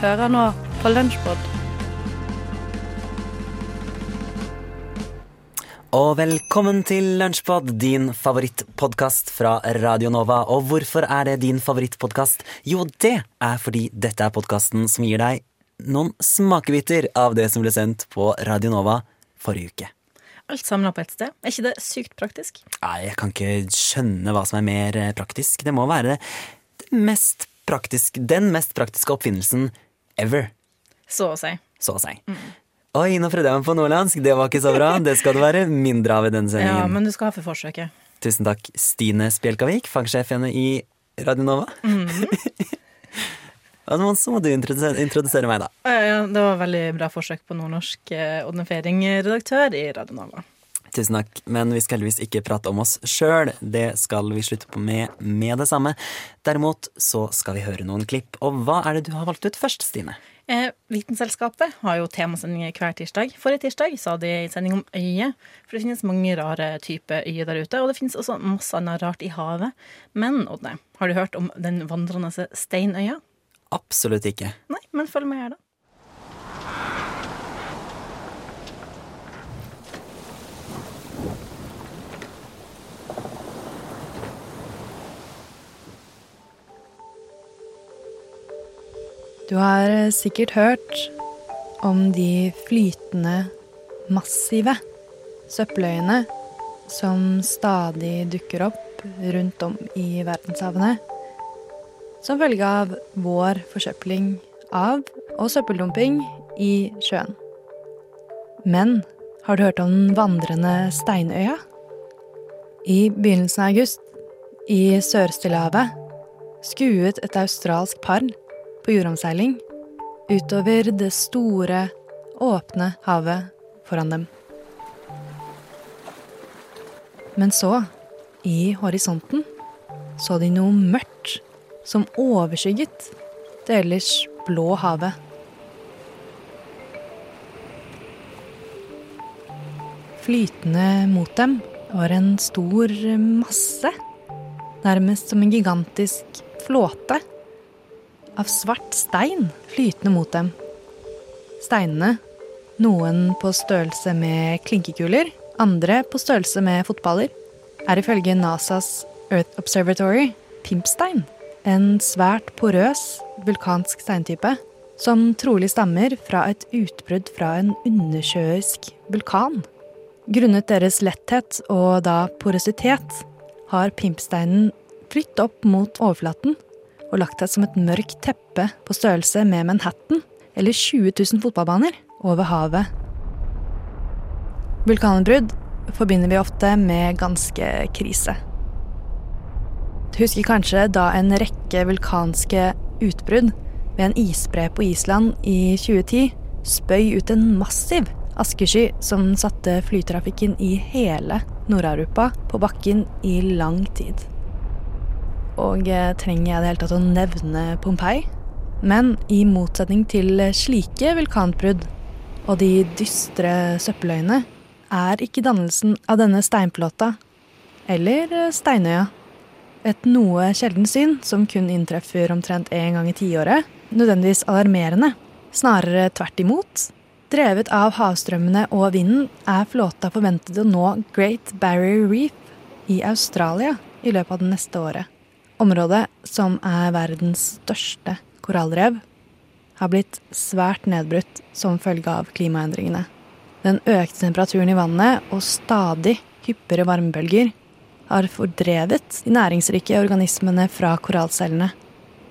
Hører nå på Lunsjpod. Og velkommen til Lunsjpod, din favorittpodkast fra Radio Nova. Og hvorfor er det din favorittpodkast? Jo, det er fordi dette er podkasten som gir deg noen smakebiter av det som ble sendt på Radio Nova forrige uke. Alt samla på ett sted. Er ikke det sykt praktisk? Nei, jeg kan ikke skjønne hva som er mer praktisk. Det må være det mest praktisk, den mest praktiske oppfinnelsen ever. Så å si. Så å si. Oi, nå prøvde jeg meg på nordlandsk. Det var ikke så bra. Det skal det være mindre av i denne sendingen. Ja, men du skal ha for forsøket. Tusen takk, Stine Spjelkavik, fagsjefene i Radio Nova. Mm så må du introdusere, meg, da. Ja, det var veldig bra forsøk på nordnorsk. eh, redaktør i Radio Nova. Tusen takk, men vi skal heldigvis ikke prate om oss sjøl. Det skal vi slutte på med med det samme. Derimot så skal vi høre noen klipp. Og hva er det du har valgt ut først, Stine? Eh, Vitenselskapet har jo temasendinger hver tirsdag. Forrige tirsdag sa de en sending om øye. For det finnes mange rare typer øyer der ute. Og det finnes også masse annet rart i havet. Men Odne, har du hørt om den vandrende steinøya? Absolutt ikke. Nei, men følg med her, da. Du har eh, sikkert hørt om de flytende, massive søppeløyene som stadig dukker opp rundt om i verdenshavene. Som følge av vår forsøpling av og søppeldumping i sjøen. Men har du hørt om den vandrende steinøya? I begynnelsen av august, i Sør-Stillehavet, skuet et australsk par på jordomseiling utover det store, åpne havet foran dem. Men så, i horisonten, så de noe mørkt som overskygget det ellers blå havet. Flytende mot dem var en stor masse, nærmest som en gigantisk flåte av svart stein flytende mot dem. Steinene, noen på størrelse med klinkekuler, andre på størrelse med fotballer, er ifølge NASAs Earth Observatory pimpstein. En svært porøs vulkansk steintype som trolig stammer fra et utbrudd fra en undersjøisk vulkan. Grunnet deres letthet og da porøsitet har pimpsteinen flytt opp mot overflaten og lagt seg som et mørkt teppe på størrelse med Manhattan eller 20 000 fotballbaner over havet. Vulkanutbrudd forbinder vi ofte med ganske krise. Du husker kanskje da en rekke vulkanske utbrudd ved en isbre på Island i 2010 spøy ut en massiv askesky som satte flytrafikken i hele Nord-Europa på bakken i lang tid. Og eh, trenger jeg det hele tatt å nevne Pompeii? Men i motsetning til slike vulkanutbrudd og de dystre søppeløyene, er ikke dannelsen av denne steinplata, eller eh, steinøya, et noe sjelden syn som kun inntreffer omtrent én gang i tiåret, nødvendigvis alarmerende. Snarere tvert imot. Drevet av havstrømmene og vinden er flåta forventet å nå Great Barrier Reef i Australia i løpet av det neste året. Området, som er verdens største korallrev, har blitt svært nedbrutt som følge av klimaendringene. Den økte temperaturen i vannet og stadig hyppigere varmebølger har fordrevet de næringsrike organismene fra korallcellene.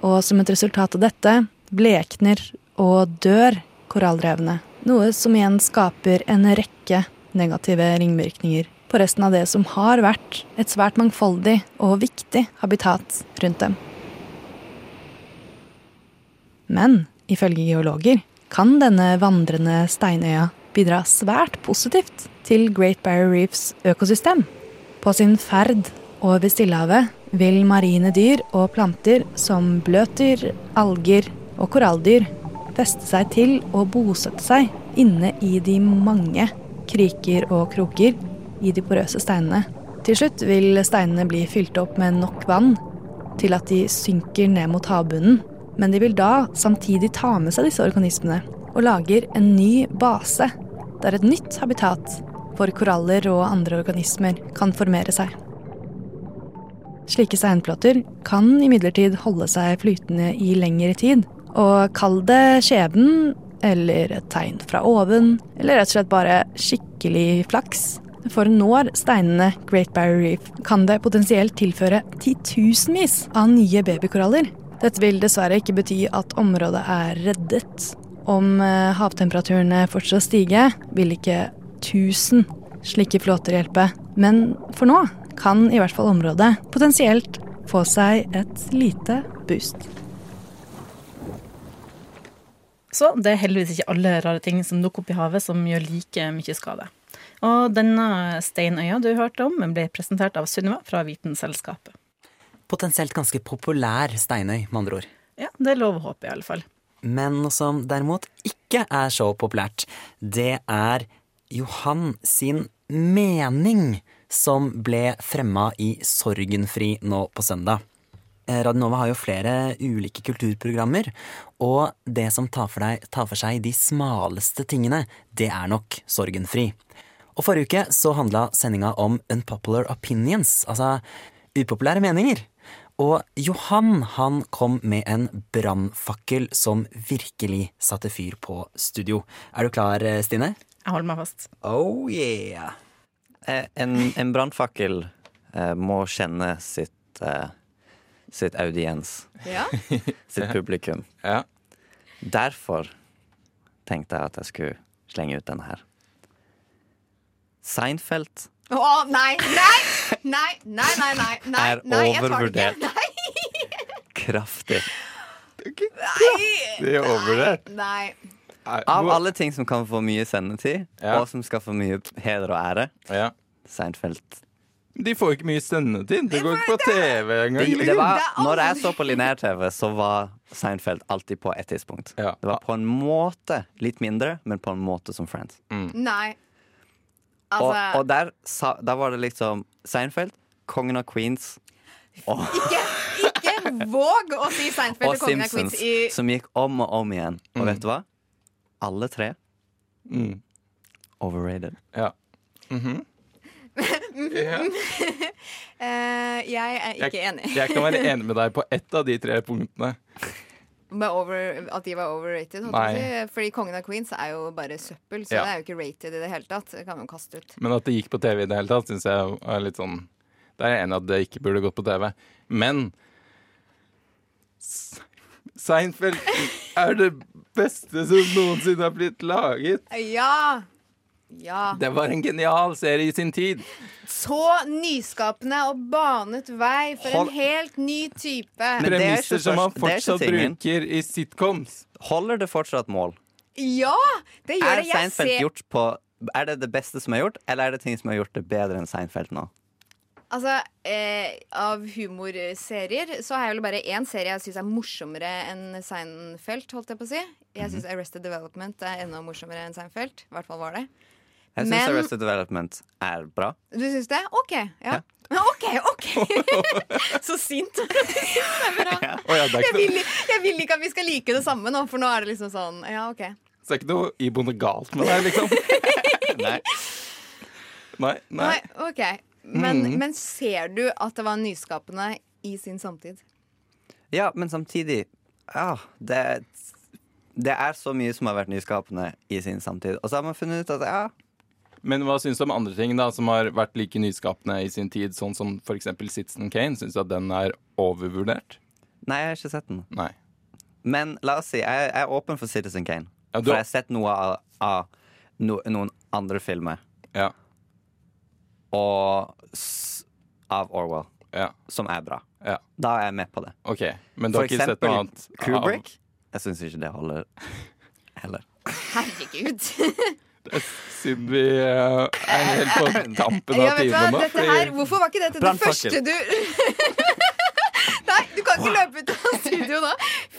Og som et resultat av dette blekner og dør korallrevene. Noe som igjen skaper en rekke negative ringvirkninger på resten av det som har vært et svært mangfoldig og viktig habitat rundt dem. Men ifølge geologer kan denne vandrende steinøya bidra svært positivt til Great Barrier Reefs økosystem. På sin ferd over Stillehavet vil marine dyr og planter som bløtdyr, alger og koralldyr feste seg til og bosette seg inne i de mange kriker og kroker i de porøse steinene. Til slutt vil steinene bli fylt opp med nok vann til at de synker ned mot havbunnen Men de vil da samtidig ta med seg disse organismene og lager en ny base der et nytt habitat for koraller og andre organismer kan formere seg. Slike steinplater kan imidlertid holde seg flytende i lengre tid, og kall det skjebnen eller et tegn fra oven, eller rett og slett bare skikkelig flaks. For når steinene Great Barrier Reef kan det potensielt tilføre titusenvis av nye babykoraller. Dette vil dessverre ikke bety at området er reddet. Om eh, havtemperaturene fortsatt stiger, vil ikke 1000 slike flåter hjelpe. Men for nå kan i hvert fall området potensielt få seg et lite boost. Så det er heldigvis ikke alle rare ting som dukker opp i havet som gjør like mye skade. Og denne steinøya du hørte om, ble presentert av Sunniva fra Vitenselskapet. Potensielt ganske populær steinøy, med andre ord. Ja, det er lov å håpe, i alle fall. Men noe som derimot ikke er så populært, det er Johan sin mening som ble fremma i Sorgenfri nå på søndag. Eh, Radionova har jo flere ulike kulturprogrammer, og det som tar for, deg, tar for seg de smaleste tingene, det er nok Sorgenfri. Og forrige uke så handla sendinga om unpopular opinions, altså upopulære meninger. Og Johan han kom med en brannfakkel som virkelig satte fyr på studio. Er du klar, eh, Stine? Jeg holder meg fast. Oh yeah! Eh, En, en brannfakkel eh, må kjenne sitt, eh, sitt audiens, Ja. sitt publikum. Ja. Derfor tenkte jeg at jeg skulle slenge ut denne her. Seinfeld Å, nei, nei, nei, nei, nei, nei, nei, Er nei, overvurdert. Kraftig. Kraftig. Det er overvurdert. nei. Av alle ting som kan få mye sendetid, Ja. og som skal få mye heder og ære, Ja. Seinfeld. De får ikke mye sendetid. Det går ikke på TV engang. Det, det var, når jeg så på lineær-TV, så var Seinfeld alltid på et tidspunkt. Ja. Det var på en måte litt mindre, men på en måte som Friends. nei. Og, Altså, og der sa, der, var det liksom Seinfeld, Kongen av Queens og, ikke, ikke våg å si Seinfeld og og Kongen av Simpsons, Queens i som gikk om og om igjen. Og vet du hva? Alle tre Mm. overrated. Ja. Mhm. ja. uh, Jeg er ikke Jeg- enig Jeg kan være enig med deg på ett av de tre punktene. Over, at de var overrated. si. Fordi Kongen av Queens er jo bare søppel, så Ja. det er jo ikke rated i det hele tatt. Det kan man kaste ut. Men at det gikk på TV i det hele tatt, syns jeg er litt sånn Da er jeg enig at det ikke burde gått på TV. Men Seinfeld er det beste som noensinne har blitt laget. Ja! Ja. Det var en genial serie i sin tid. Så nyskapende og banet vei for Hold- en helt ny type. Men det er Premisser som man fortsatt bruker i sitcoms. Holder det fortsatt mål? Ja! Det gjør Er det. Jeg Seinfeld ser gjort på Er det det beste som er gjort, eller er det ting som har gjort det bedre enn Seinfeld nå? Altså, eh, Av humorserier så har jeg vel bare én serie jeg syns er morsommere enn Seinfeld. holdt Jeg på å si Jeg syns Arrested Development er enda morsommere enn Seinfeld. I hvert fall var det. Jeg syns Men- Arrested Development er bra. Du syns det? OK. Ja. OK, OK! så sint. Ja, Jeg vil, jeg vil ikke at vi skal like det samme nå, for nå er det liksom sånn Ja, OK. så det er ikke noe iboende galt med deg, liksom. Nei. Nei, nei. Nei, OK. Men, mm. men ser du at det var nyskapende i sin samtid? Ja, men samtidig Ja, det Det er så mye som har vært nyskapende i sin samtid. Og så har man funnet ut at ja, Men hva syns du om andre ting da som har vært like nyskapende i sin tid, sånn som f.eks. Citizen Kane? Syns du at den er overvurdert? Nei, jeg har ikke sett den. Nei. Men la oss si, jeg, jeg er åpen for Citizen Kane. Ja, du- For jeg har sett noe av, av no, noen andre filmer. Ja. Og av Orwell, Ja. som er bra. ja. Da er jeg med på det. Okay. Men du For har ikke sett noe eksempel annet? Kubrick. Jeg syns ikke det holder heller. Herregud. Siden vi eh, er helt på tampen av timen nå. dette her, hvorfor var ikke dette det første du Nei, du kan ikke løpe ut av studio nå.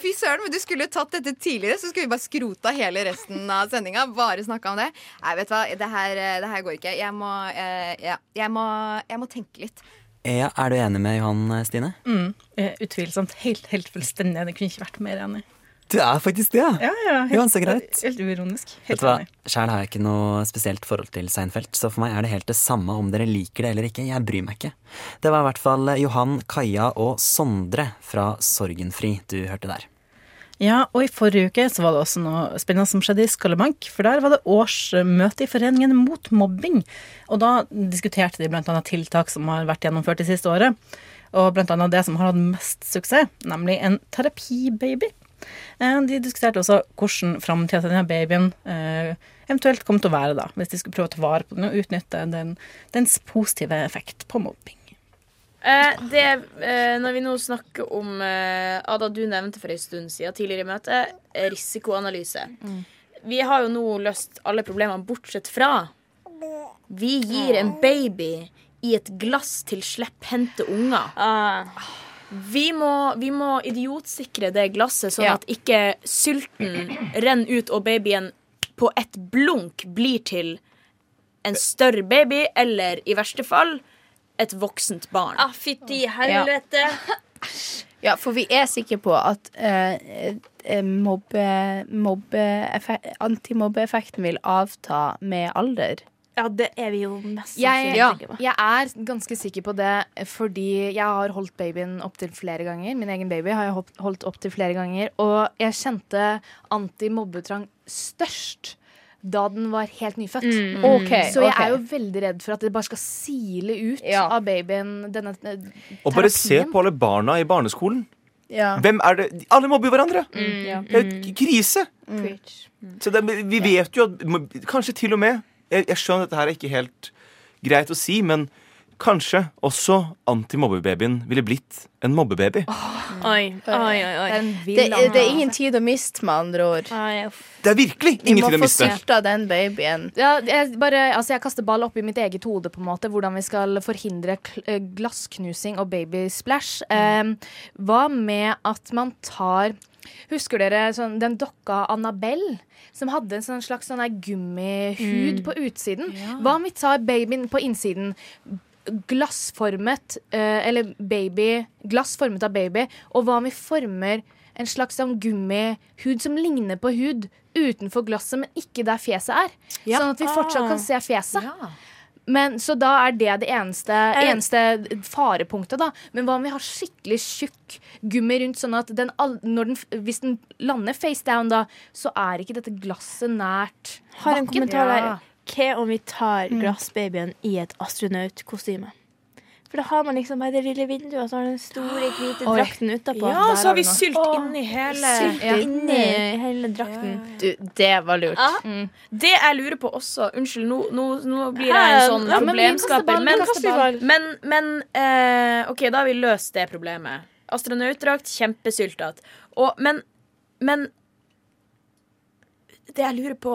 Fy søren, men du skulle tatt dette tidligere, så skulle vi bare skrota hele resten av sendinga. Bare snakka om det. Nei, vet du hva, det her, det her går ikke. Jeg må, eh, ja, jeg må, jeg må tenke litt. Ja, Er du enig med Johan Stine? Mm, utvilsomt. Helt, helt fullstendig Jeg Kunne ikke vært mer enig. Du er faktisk det, ja! Ja, ja, helt, greit. Helt uironisk. Vet Helt enig. Sjæl har jeg ikke noe spesielt forhold til Seinfeld, så for meg er det helt det samme om dere liker det eller ikke. Jeg bryr meg ikke. Det var i hvert fall Johan, Kaja og Sondre fra Sorgenfri du hørte der. Ja, og i forrige uke så var det også noe spennende som skjedde i Skallebank. For der var det årsmøte i Foreningen mot mobbing. Og da diskuterte de annet tiltak som har vært gjennomført det siste året. Og annet det som har hatt mest suksess, nemlig en terapibaby. Eh, De diskuterte også hvordan framtida til denne babyen eh, eventuelt kom til å være, da, hvis de skulle prøve å ta vare på den og utnytte den, dens positive effekt på mobbing. Eh, det, eh, når vi nå snakker om eh, Ada, du nevnte for en stund siden tidligere i møtet risikoanalyse. risikoanalyse. Vi har jo nå løst alle problemene bortsett fra Vi gir en baby i et glass til slepphendte unger. Ah, Vi må, vi må idiotsikre det glasset, sånn Ja. at ikke sylten renner ut og babyen på et blunk blir til en større baby, eller i verste fall et voksent barn. ah, fytti helvete. Ja, for vi er sikre på at eh, eh, mobbe, mobbe antimobbeeffekten vil avta med alder. Ja, det er vi jo mest Jeg, på. jeg er ganske sikker på det fordi jeg har holdt babyen opptil flere ganger. Min egen baby har jeg holdt- opptil flere ganger. Og jeg kjente antimobbetrang størst da den var helt nyfødt. Mm. Okay, Så jeg okay. er jo veldig redd for at det bare skal sile ut Ja. av babyen denne eh, Og bare se på alle barna i barneskolen. Ja. Hvem er det? Alle mobber hverandre. Ja. Det er jo krise. Mm. Så det, vi vet jo at Kanskje til og med Jeg, jeg skjønner at dette her er ikke helt greit å si, men kanskje også antimobbebabyen ville blitt en mobbebaby. Oi, oi, oi. oi. Det er Det, det er ingen tid å miste, med andre ord. Det er virkelig ingen tid å få miste. sylta den babyen. Ja, jeg, bare, altså jeg kaster ball opp i mitt eget hode på en måte Hvordan vi skal forhindre eh, glassknusing og babysplash. Eh, hva med at man tar Husker dere sånn, den dokka Annabelle? Som hadde en sånn slags sånn gummihud gummihud på utsiden. Hva om vi tar babyen på innsiden? Glassformet, eh, eller baby Glassformet av baby. Og hva om vi former en slags sånn gummihud som ligner på hud utenfor glasset, men ikke der fjeset er? Sånn at vi fortsatt kan se fjeset. Men, så da er det det eneste, eneste farepunktet, da. Men hva om vi har skikkelig tjukk gummi rundt, sånn at den, den, hvis den lander face down, da, så er ikke dette glasset nært Har en kommentar der. Hva om vi tar Mm. glassbabyen i et astronautkostyme? For da har man liksom bare det lille vinduet, og så har den store, hvite Oi. drakten utapå. Ja, og så har vi noe. sylt Åh, inni hele Sylt Ja. inni hele drakten. Du, det var lurt. Ja. Det jeg lurer på også Unnskyld, nå, nå, nå blir jeg en sånn ja, men problemskaper. Men, men, men eh, OK, da har vi løst det problemet. Astronautdrakt, kjempesyltete. Og Men, men Det jeg lurer på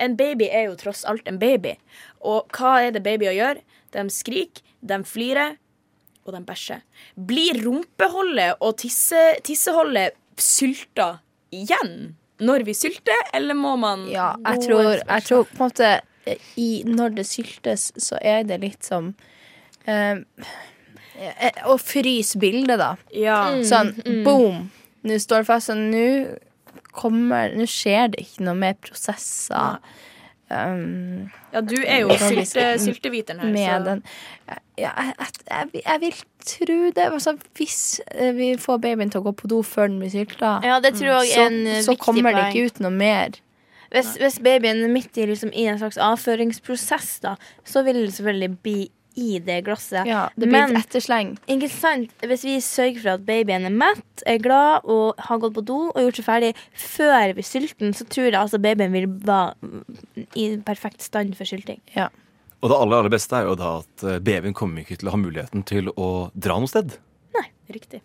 En baby er jo tross alt en baby. Og hva er det babyer gjør? De skriker, de flirer, og de bæsjer. Blir rumpeholdet og tisse, tisseholdet sylta igjen når vi sylter, eller må man Ja, jeg tror, jeg tror på en måte i, Når det syltes, så er det litt som eh, eh, Å fryse bildet, da. Ja. Sånn boom! Nå står det fast, og nå kommer Nå skjer det ikke noe mer prosesser. Um, Ja, du er jo sylte, sylteviteren her. med så. den ja, jeg, jeg, jeg, vil tro det. Altså, hvis eh, vi får babyen til å gå på do før den blir sylta, Ja, det tror jeg så, eh, så kommer det ikke ut noe mer. Hvis, hvis babyen er midt i, liksom, i en slags avføringsprosess, da, så vil det selvfølgelig bli i det glasset. Ja, det blir Men- et ettersleng. Ikke sant? Hvis vi sørger for at babyen er mett, er glad og har gått på do og gjort seg ferdig før vi sylter den, så tror jeg altså babyen vil være i perfekt stand for sylting. Og det aller, aller beste er jo da at eh, babyen kommer ikke til å ha muligheten til å dra noe sted. Riktig.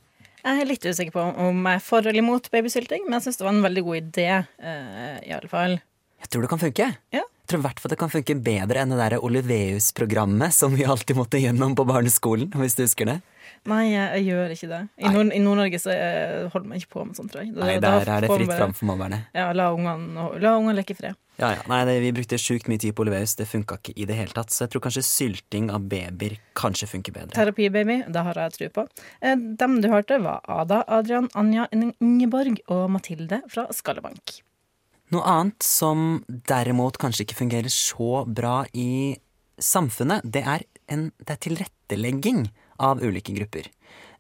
Jeg er litt usikker på om jeg er for eller imot babysylting, men jeg syns det var en veldig god idé. Uh, i alle fall. Jeg tror det kan funke. Ja. Jeg tror i hvert fall det kan funke bedre enn det der Oliveus-programmet som vi alltid måtte gjennom på barneskolen, hvis du husker det. Nei, jeg, jeg gjør ikke det. I, Nord i Nord-Norge så eh, holder man ikke på med sånt, tror jeg. Da- Nei, der er det fritt fram for mobberne. Ja, la ungene la ungene leke i fred. Ja, ja. Nei, det, vi brukte sjukt mye tid på Oliveus. Det funka ikke i det hele tatt. Så jeg tror kanskje sylting av babyer kanskje funker bedre. Terapibaby, det har jeg tro på. Eh, Dem du hørte, var Ada, Adrian, Anja, Ingeborg og Mathilde fra Skallebank. Noe annet som derimot kanskje ikke fungerer så bra i samfunnet, det er, en, det er tilrettelegging av ulike grupper.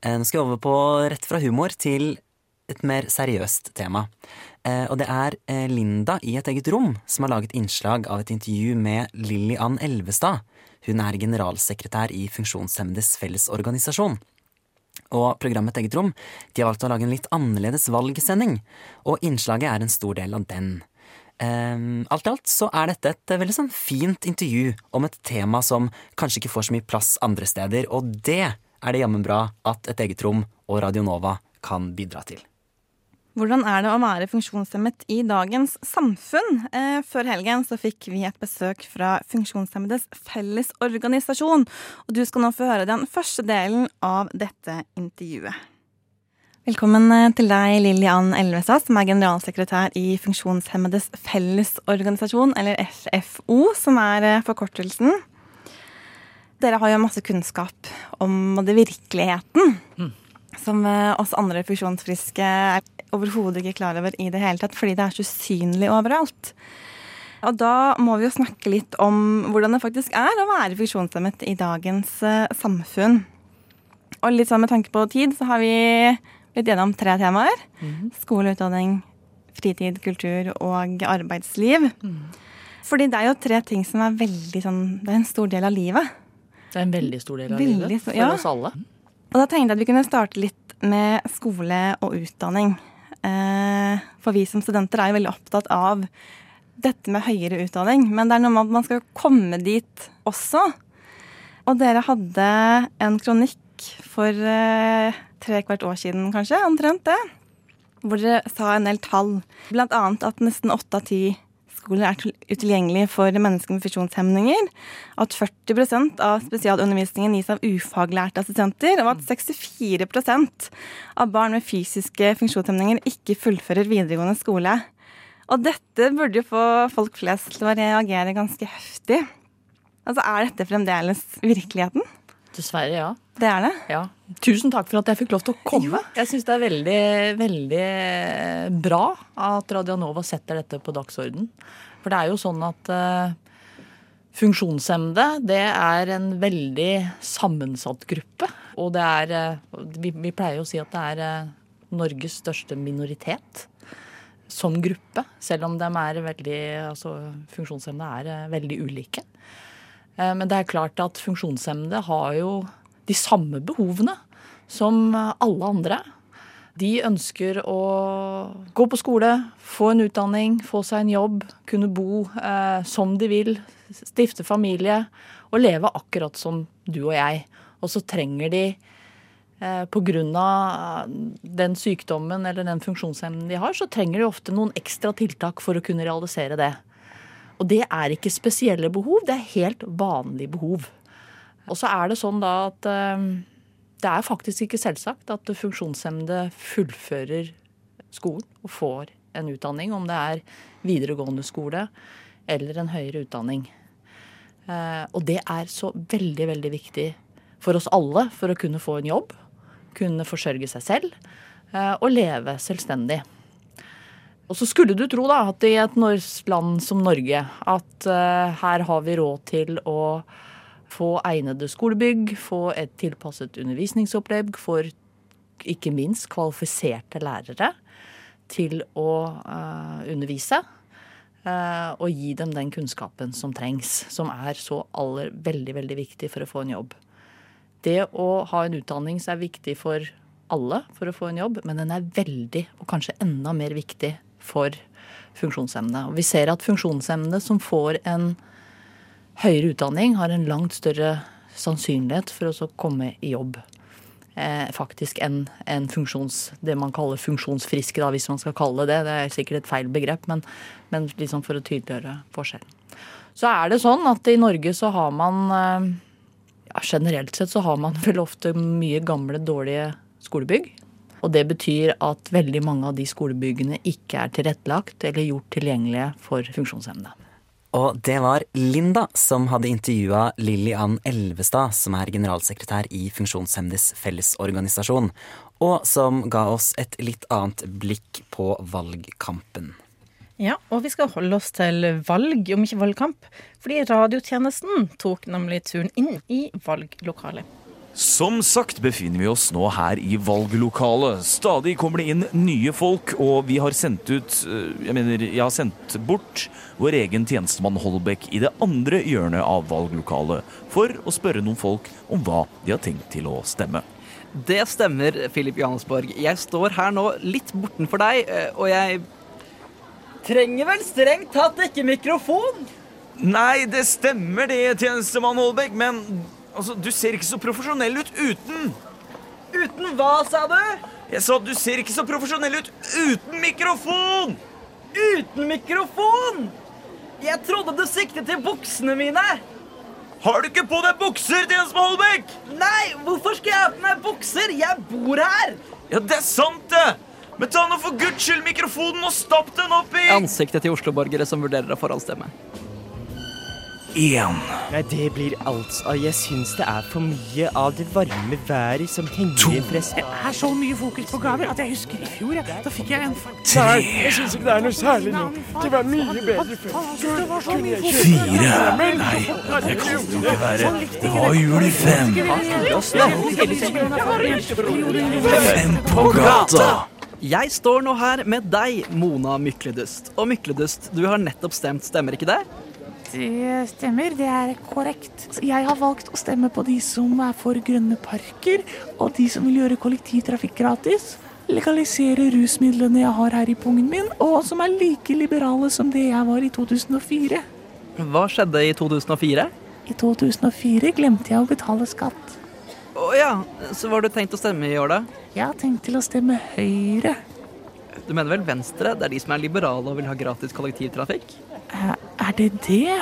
Eh, Nå skal jeg over på rett fra humor til et mer seriøst tema. Eh, og det er eh, Linda i et eget rom som har laget innslag av et intervju med Lilly Ann Elvestad. Hun er generalsekretær i Funksjonshemmedes Fellesorganisasjon. Og programmet Et eget rom de har valgt å lage en litt annerledes valgsending, og innslaget er en stor del av den. Um, alt i alt så er dette et veldig sånn fint intervju om et tema som kanskje ikke får så mye plass andre steder, og det er det jammen bra at Et eget rom og Radio Nova kan bidra til. Hvordan er det å være funksjonshemmet i dagens samfunn? Eh, før helgen så fikk vi et besøk fra Funksjonshemmedes Fellesorganisasjon. Og du skal nå få høre den første delen av dette intervjuet. Velkommen eh, til deg, Lillian Elvestad, som er generalsekretær i Funksjonshemmedes Fellesorganisasjon, eller FFO, som er eh, forkortelsen. Dere har jo masse kunnskap om både virkeligheten som eh, oss andre funksjonsfriske er overhodet ikke klar over i det hele tatt, fordi det er så usynlig overalt. Og da må vi jo snakke litt om hvordan det faktisk er å være funksjonshemmet i dagens eh, samfunn. Og litt sånn med tanke på tid, så har vi blitt gjennom tre temaer. Skole, utdanning, fritid, kultur og arbeidsliv. Fordi det er jo tre ting som er veldig sånn Det er en stor del av livet. Det er en veldig stor del av Veldig livet for ja. oss alle. Og da tenkte jeg at vi kunne starte litt med skole og utdanning. Eh, For vi som studenter er jo veldig opptatt av dette med høyere utdanning. Men det er noe med at man skal komme dit også. Og dere hadde en kronikk for eh, tre kvart år siden, kanskje, omtrent det. Hvor dere sa en del tall. Blant annet at nesten åtte av ti skoler er utilgjengelige for mennesker med funksjonshemninger. At 40% av spesialundervisningen gis av ufaglærte assistenter. Og at 64% av barn med fysiske funksjonshemninger ikke fullfører videregående skole. Og dette burde jo få folk flest til å reagere ganske heftig. Altså, Er dette fremdeles virkeligheten? Dessverre, ja. Det er det? Ja. Tusen takk for at jeg fikk lov til å komme. Jeg syns det er veldig, veldig bra at Radionova setter dette på dagsorden. For det er jo sånn at eh, funksjonshemmede, det er en veldig sammensatt gruppe. Og det er eh, vi, vi pleier jo å si at det er eh, Norges største minoritet som gruppe. Selv om de er veldig Altså funksjonshemmede er eh, veldig ulike. Eh, Men det er klart at funksjonshemmede har jo de samme behovene som alle andre. De ønsker å gå på skole, få en utdanning, få seg en jobb, kunne bo eh, som de vil, stifte familie og leve akkurat som du og jeg. Og så trenger de eh, av den sykdommen eller den funksjonshemmen de har, så trenger de ofte noen ekstra tiltak for å kunne realisere det. Og det er ikke spesielle behov, det er helt vanlige behov. Og så er det sånn da at eh, det er faktisk ikke selvsagt at funksjonshemmede fullfører skolen og får en utdanning, om det er videregående skole eller en høyere utdanning. Eh, Og det er så veldig, veldig viktig for oss alle for å kunne få en jobb, kunne forsørge seg selv eh, og leve selvstendig. Og så skulle du tro da at i et land som Norge, at her har vi råd til å få egnede skolebygg, få et tilpasset undervisningsopplegg for ikke minst kvalifiserte lærere til å uh, undervise. Uh, og gi dem den kunnskapen som trengs, som er så aller veldig, veldig viktig for å få en jobb. Det å ha en utdanning som er viktig for alle for å få en jobb, men den er veldig, og kanskje enda mer viktig, for funksjonshemmede. Og vi ser at funksjonshemmede som får en høyere utdanning, har en langt større sannsynlighet for å komme i jobb. Eh, faktisk enn en funksjons, det man kaller funksjonsfriske, da, hvis man skal kalle det det. Er sikkert et feil begrep, men, men liksom for å tydeliggjøre forskjellen. Så er det sånn at i Norge så har man eh, ja, Generelt sett så har man vel ofte mye gamle, dårlige skolebygg. Og det betyr at veldig mange av de skolebyggene ikke er tilrettelagt eller gjort tilgjengelige for funksjonshemmede. Og det var Linda som hadde intervjua Lilly Ann Elvestad, som er generalsekretær i Funksjonshemmedes Fellesorganisasjon, og som ga oss et litt annet blikk på valgkampen. Ja, og vi skal holde oss til valg, om ikke valgkamp. Fordi radiotjenesten tok nemlig turen inn i valglokalet. Som sagt befinner vi oss nå her i valglokalet. Stadig kommer det inn nye folk, og vi har sendt ut eh, Jeg mener, jeg har sendt bort vår egen tjenestemann Holbæk i det andre hjørnet av valglokalet for å spørre noen folk om hva de har tenkt til å stemme. Det stemmer, Filip Johannesborg. Jeg står her nå litt bortenfor deg, eh, og jeg trenger vel strengt tatt ikke mikrofon. Nei, det stemmer det, tjenestemann Holbæk, men altså, du ser ikke så profesjonell ut uten. Uten hva, sa du? Jeg sa at du ser ikke så profesjonell ut uten mikrofon! Uten mikrofon? Jeg trodde du siktet til buksene mine. Har du ikke på deg bukser, tjenestemann Holbæk? Nei, hvorfor skal jeg ha på meg bukser? Jeg bor her. Ja, det er sant, det! Men ta nå for guds skyld mikrofonen og stapp den opp i Ansiktet til Oslo-borgere som vurderer å forhåndsstemme. Én. Nei, det blir altså Jeg syns det er for mye av det varme været som henger igjen fra Det er så mye fokus på gaver at jeg husker i fjor. Ja. Da fikk jeg en Nei, jeg syns ikke det er noe særlig nå. Det var mye bedre før. Fire. Nei, det kan det jo ikke være. Det var jul i fem. Fem på gata. Jeg står nå her med deg, Mona Mykledust. Og Mykledust, du har nettopp stemt, stemmer ikke det? Det stemmer, det er korrekt. Jeg har valgt å stemme på de som er for grønne parker, og de som vil gjøre kollektivtrafikk gratis. Legalisere rusmidlene jeg har her i pungen min, og som er like liberale som det jeg var i 2004. Hva skjedde i 2004? I 2004 glemte jeg å betale skatt. Å ja, så hva har du tenkt å stemme i år, da? Jeg har tenkt til å stemme Høyre. Du mener vel Venstre? Det er de som er liberale og vil ha gratis kollektivtrafikk? Eh, Er det det?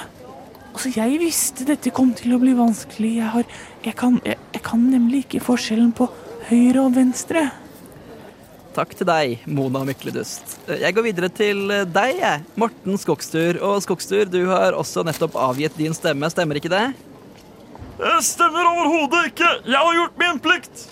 Altså, jeg visste dette kom til å bli vanskelig. Jeg, har, jeg, kan, jeg, jeg kan nemlig ikke forskjellen på høyre og venstre. Takk til deg, Mona Mykledust. Jeg går videre til deg, jeg. Morten Skogstur. Og Skogstur, du har også nettopp avgitt din stemme, stemmer ikke det? Det stemmer overhodet ikke. Jeg har gjort min plikt.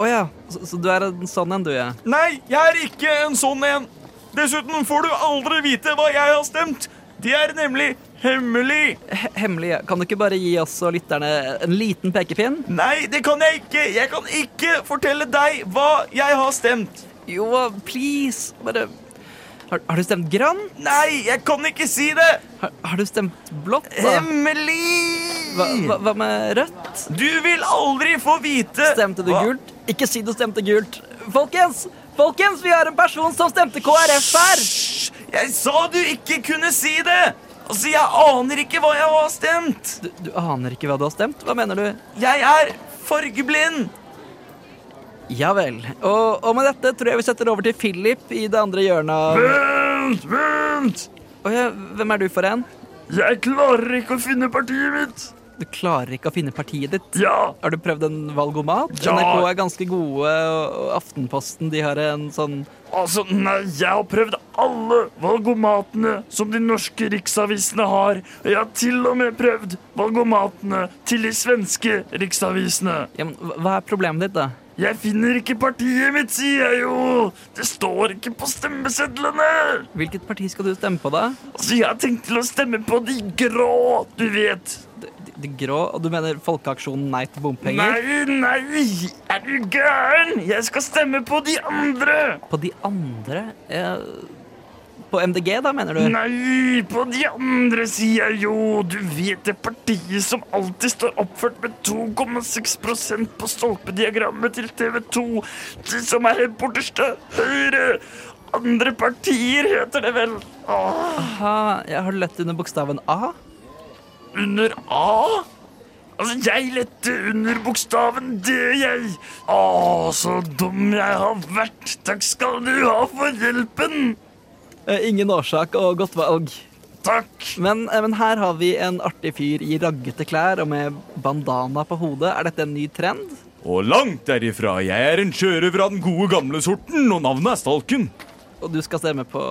Å ja, så, så du er en sånn en, du, ja? Nei, jeg er ikke en sånn en. Dessuten får du aldri vite hva jeg har stemt. Det er nemlig hemmelig. Hemmelig? ja. Kan du ikke bare gi oss og lytterne en liten pekepinn? Nei, det kan jeg ikke. Jeg kan ikke fortelle deg hva jeg har stemt. Jo, please. Bare Har, har du stemt grann? Nei, jeg kan ikke si det. Har, har du stemt blått, da? Hemmelig! Hva, hva, hva med rødt? Du vil aldri få vite. Stemte du hva- gult? Ikke si du stemte gult. Folkens! Folkens, vi har en person som stemte KrF her! Jeg sa du ikke kunne si det! Altså, Jeg aner ikke hva jeg har stemt. Du, du aner ikke hva du har stemt? Hva mener du? Jeg er fargeblind. Ja vel. Og, og med dette tror jeg vi setter over til Philip i det andre hjørnet av Vent, vent! Å ja, hvem er du for en? Jeg klarer ikke å finne partiet mitt. Du klarer ikke å finne partiet ditt? Ja. Har du prøvd en valgomat? Ja. NRK er ganske gode, og Aftenposten de har en sånn Altså, nei, jeg har prøvd alle valgomatene som de norske riksavisene har. Og jeg har til og med prøvd valgomatene til de svenske riksavisene. ja, men, Hva er problemet ditt, da? Jeg finner ikke partiet mitt, sier jeg jo! Det står ikke på stemmesedlene! Hvilket parti skal du stemme på, da? Altså, jeg har tenkt til å stemme på de grå, du vet. De, grå? Og du mener Folkeaksjonen Nei til bompenger? Nei, nei! Er du gæren? Jeg skal stemme på de andre! På de andre? På MDG, da, mener du? Nei, på de andre, sier jeg jo. Du vet det partiet som alltid står oppført med 2,6% på stolpediagrammet til TV 2. De som er helt borterste høyre. Andre partier heter det vel. Åh. Aha, jeg har lett under bokstaven A? Under A? Altså, jeg lette under bokstaven D, jeg. Å, så dum jeg har vært. Takk skal du ha for hjelpen. Eh, ingen årsak og godt valg. Takk. Men, eh, men her har vi en artig fyr i raggete klær og med bandana på hodet. Er dette en ny trend? Og langt derifra. Jeg er en sjørøver av den gode gamle sorten, og navnet er Stalken. Og du skal stemme på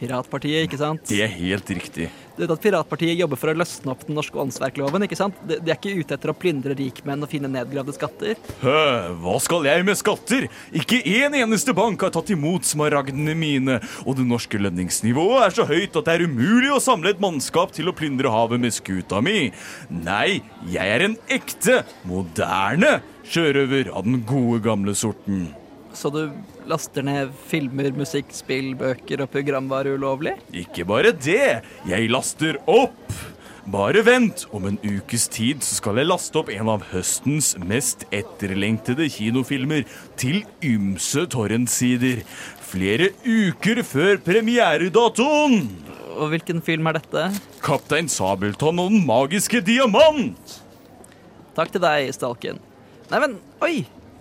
Piratpartiet, ikke sant? Det er helt riktig. Du vet at Piratpartiet jobber for å løsne opp den norske åndsverkloven, ikke sant? De, de er ikke ute etter å plyndre rikmenn og finne nedgravde skatter. Hø, hva skal jeg med skatter? Ikke en eneste bank har tatt imot smaragdene mine, og det norske lønningsnivået er så høyt at det er umulig å samle et mannskap til å plyndre havet med skuta mi. Nei, jeg er en ekte, moderne sjørøver av den gode gamle sorten. Så du laster ned filmer, musikk, spill, bøker og programvare ulovlig? Ikke bare det, jeg laster opp. Bare vent, om en ukes tid så skal jeg laste opp en av høstens mest etterlengtede kinofilmer til ymse torrentsider. Flere uker før premieredatoen. Og hvilken film er dette? Kaptein Sabeltann og den magiske diamant. Takk til deg, Stalken. Nei, men oi!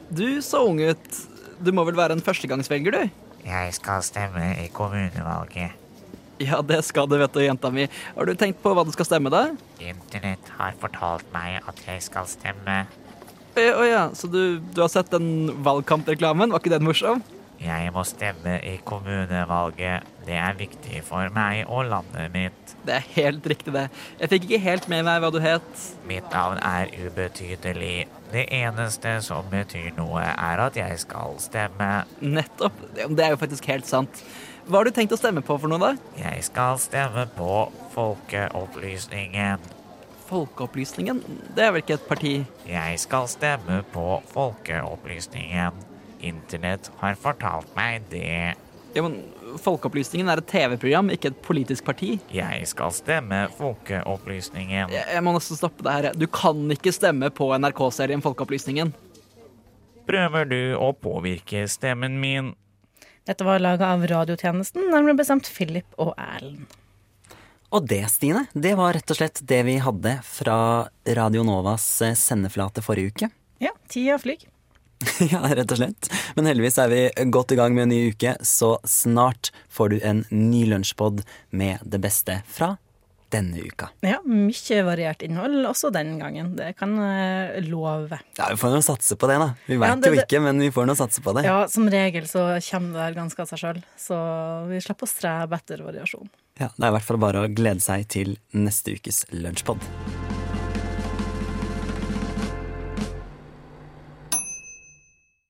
Du så ung ut. Du må vel være en førstegangsvelger, du? Jeg skal stemme i kommunevalget. Ja, det skal du, vet du, jenta mi. Har du tenkt på hva du skal stemme, da? Internett har fortalt meg at jeg skal stemme. Å å ja, så du, du har sett den valgkampreklamen? Var ikke den morsom? Jeg må stemme i kommunevalget. Det er viktig for meg og landet mitt. Det er helt riktig, det. Jeg fikk ikke helt med meg hva du het. Mitt navn er ubetydelig. Det eneste som betyr noe, er at jeg skal stemme. Nettopp. Det er jo faktisk helt sant. Hva har du tenkt å stemme på for noe, da? Jeg skal stemme på Folkeopplysningen. Folkeopplysningen? Det er vel ikke et parti? Jeg skal stemme på Folkeopplysningen. Internett har fortalt meg det. Ja, men Folkeopplysningen er et TV-program, ikke et politisk parti. Jeg skal stemme Folkeopplysningen. Jeg, jeg må nesten stoppe det her. Du kan ikke stemme på NRK-serien Folkeopplysningen. Prøver du å påvirke stemmen min? Dette var laga av radiotjenesten, nærmere bestemt Philip og Erlend. Og det, Stine, det var rett og slett det vi hadde fra Radio Novas sendeflate forrige uke. Ja, tida flyr. ja, rett og slett. Men heldigvis er vi godt i gang med en ny uke, så snart får du en ny lunsjpod med det beste fra denne uka. Ja, mye variert innhold også den gangen. Det kan jeg love. Ja, Vi får nå satse på det, da. Vi veit ja, jo ikke, men vi får nå satse på det. Ja, som regel så kommer det ganske av seg sjøl, så vi slipper å strebe etter variasjon. Ja, Det er i hvert fall bare å glede seg til neste ukes lunsjpod.